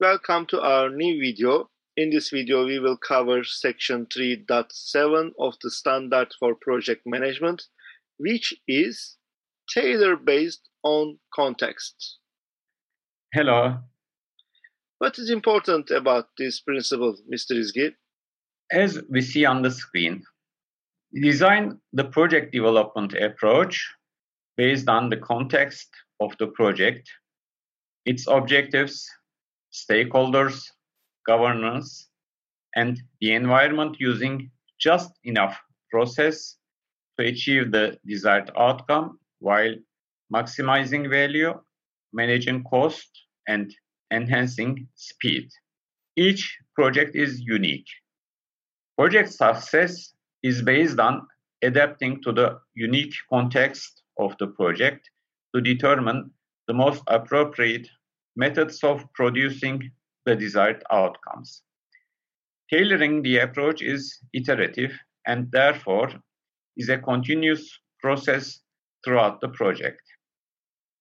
Welcome to our new video. In this video, we will cover section 3.7 of the standard for project management, which is tailor based on context. Hello. What is important about this principle, Mr. Izgi? As we see on the screen, design the project development approach based on the context of the project, its objectives, stakeholders, governance, and the environment using just enough process to achieve the desired outcome while maximizing value, managing cost, and enhancing speed. Each project is unique. Project success is based on adapting to the unique context of the project to determine the most appropriate methods of producing the desired outcomes. Tailoring the approach is iterative and therefore is a continuous process throughout the project.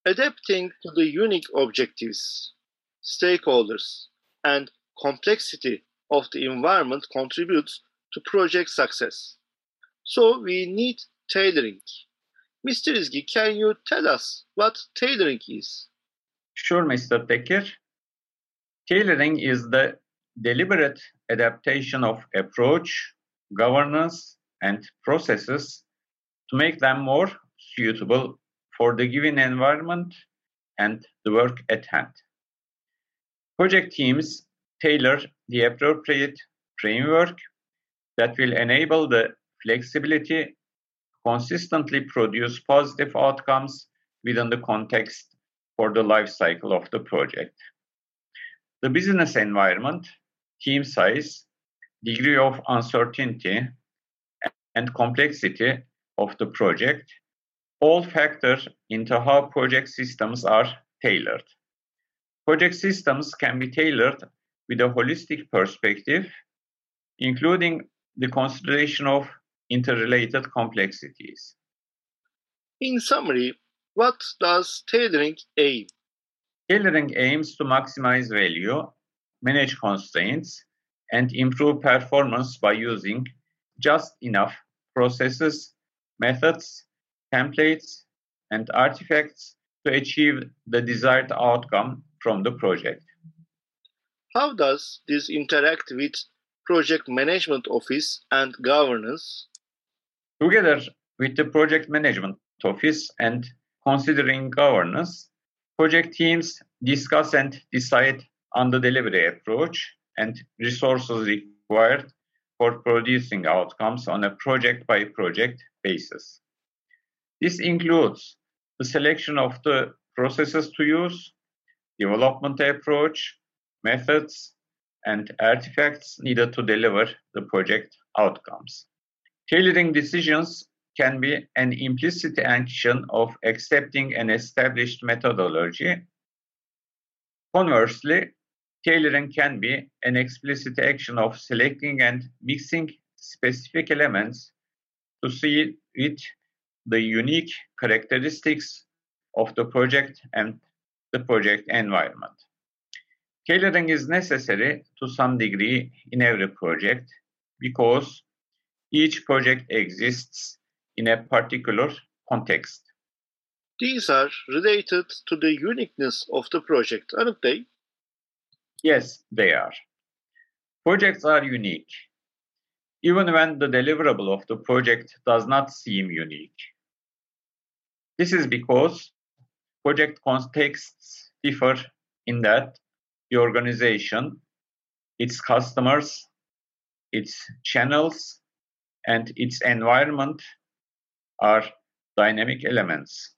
Adapting to the unique objectives, stakeholders, and complexity of the environment contributes to project success. So we need tailoring. Mr. Izgi, can you tell us what tailoring is? Sure, Mr. Tekir. Tailoring is the deliberate adaptation of approach, governance, and processes to make them more suitable for the given environment and the work at hand. Project teams tailor the appropriate framework that will enable the flexibility consistently produce positive outcomes within the context for the life cycle of the project. The business environment, team size, degree of uncertainty, and complexity of the project all factor into how project systems are tailored. Project systems can be tailored with a holistic perspective, including the consideration of interrelated complexities. In summary, what does tailoring aim? Tailoring aims to maximize value, manage constraints, and improve performance by using just enough processes, methods, templates, and artifacts to achieve the desired outcome from the project. How does this interact with project management office and governance? Together with the project management office and considering governance, project teams discuss and decide on the delivery approach and resources required for producing outcomes on a project by project basis. This includes the selection of the processes to use, development approach, methods, and artifacts needed to deliver the project outcomes. Tailoring decisions can be an implicit action of accepting an established methodology. Conversely, tailoring can be an explicit action of selecting and mixing specific elements to see with the unique characteristics of the project and the project environment. Tailoring is necessary to some degree in every project because each project exists in a particular context. These are related to the uniqueness of the project, aren't they? Yes, they are. Projects are unique, even when the deliverable of the project does not seem unique. This is because project contexts differ in that the organization, its customers, its channels, and its environment are dynamic elements.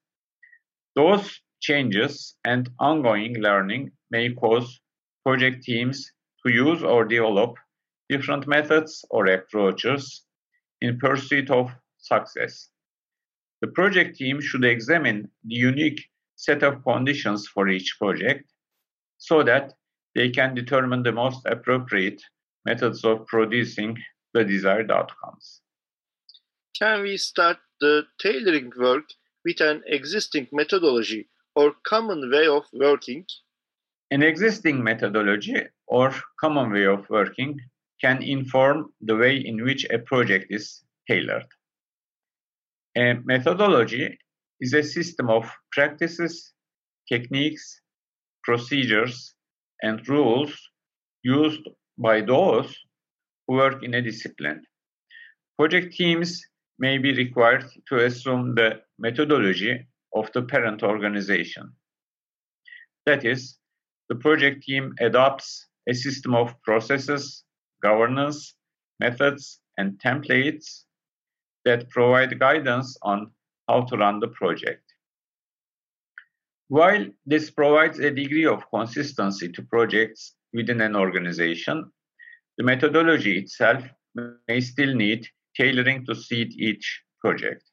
Those changes and ongoing learning may cause project teams to use or develop different methods or approaches in pursuit of success. The project team should examine the unique set of conditions for each project so that they can determine the most appropriate methods of producing the desired outcomes. Can we start the tailoring work with an existing methodology or common way of working? An existing methodology or common way of working can inform the way in which a project is tailored. A methodology is a system of practices, techniques, procedures, and rules used by those who work in a discipline. Project teams may be required to assume the methodology of the parent organization. That is, the project team adopts a system of processes, governance, methods, and templates that provide guidance on how to run the project. While this provides a degree of consistency to projects within an organization, the methodology itself may still need tailoring to suit each project.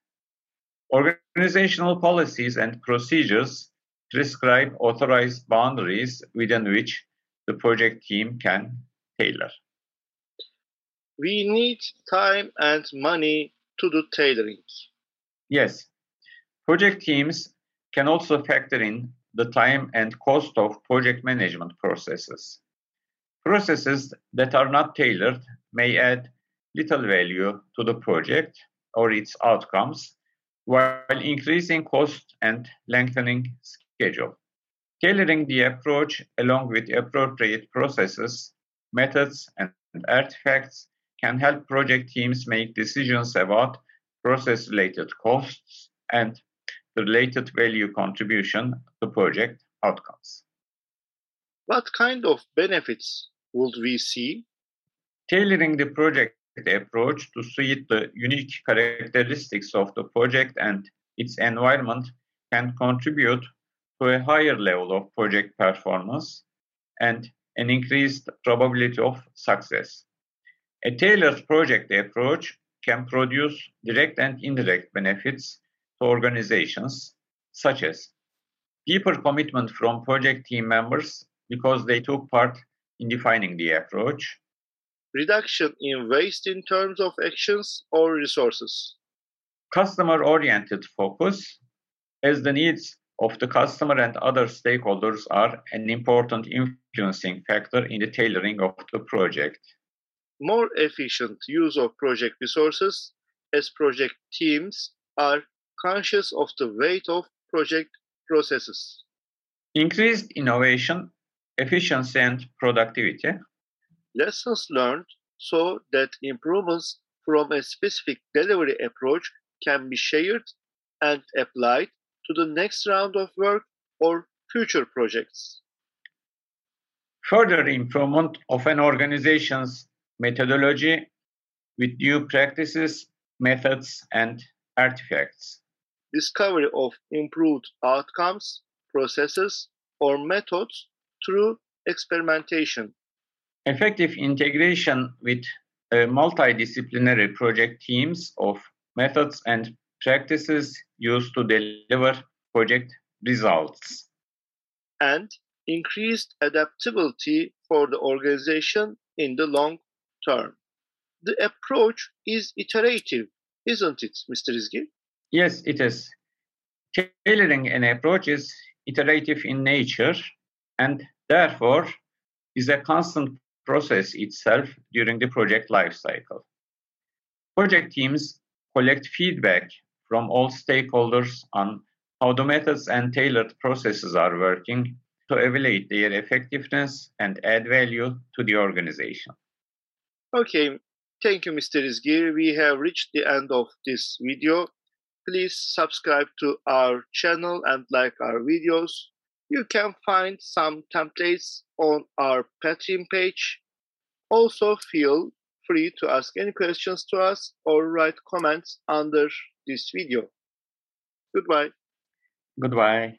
Organizational policies and procedures prescribe authorized boundaries within which the project team can tailor. We need time and money to do tailoring. Yes, project teams can also factor in the time and cost of project management processes. Processes that are not tailored may add little value to the project or its outcomes while increasing cost and lengthening schedule. Tailoring the approach along with appropriate processes, methods, and artifacts can help project teams make decisions about process related costs and the related value contribution to project outcomes. What kind of benefits would we see? Tailoring the project approach to suit the unique characteristics of the project and its environment can contribute to a higher level of project performance and an increased probability of success. A tailored project approach can produce direct and indirect benefits to organizations, such as deeper commitment from project team members because they took part in defining the approach, reduction in waste in terms of actions or resources, customer oriented focus, as the needs of the customer and other stakeholders are an important influencing factor in the tailoring of the project. More efficient use of project resources as project teams are conscious of the weight of project processes. Increased innovation, efficiency, and productivity. Lessons learned so that improvements from a specific delivery approach can be shared and applied to the next round of work or future projects. Further improvement of an organization's methodology with new practices, methods, and artifacts. Discovery of improved outcomes, processes, or methods through experimentation. Effective integration with multidisciplinary project teams of methods and practices used to deliver project results. And increased adaptability for the organization in the long term. The approach is iterative, isn't it, Mr. Izgi? Yes, it is. Tailoring an approach is iterative in nature and therefore is a constant process itself during the project lifecycle. Project teams collect feedback from all stakeholders on how the methods and tailored processes are working to evaluate their effectiveness and add value to the organization. Okay, thank you, Mr. Izgi. We have reached the end of this video. Please subscribe to our channel and like our videos. You can find some templates on our Patreon page. Also, feel free to ask any questions to us or write comments under this video. Goodbye. Goodbye.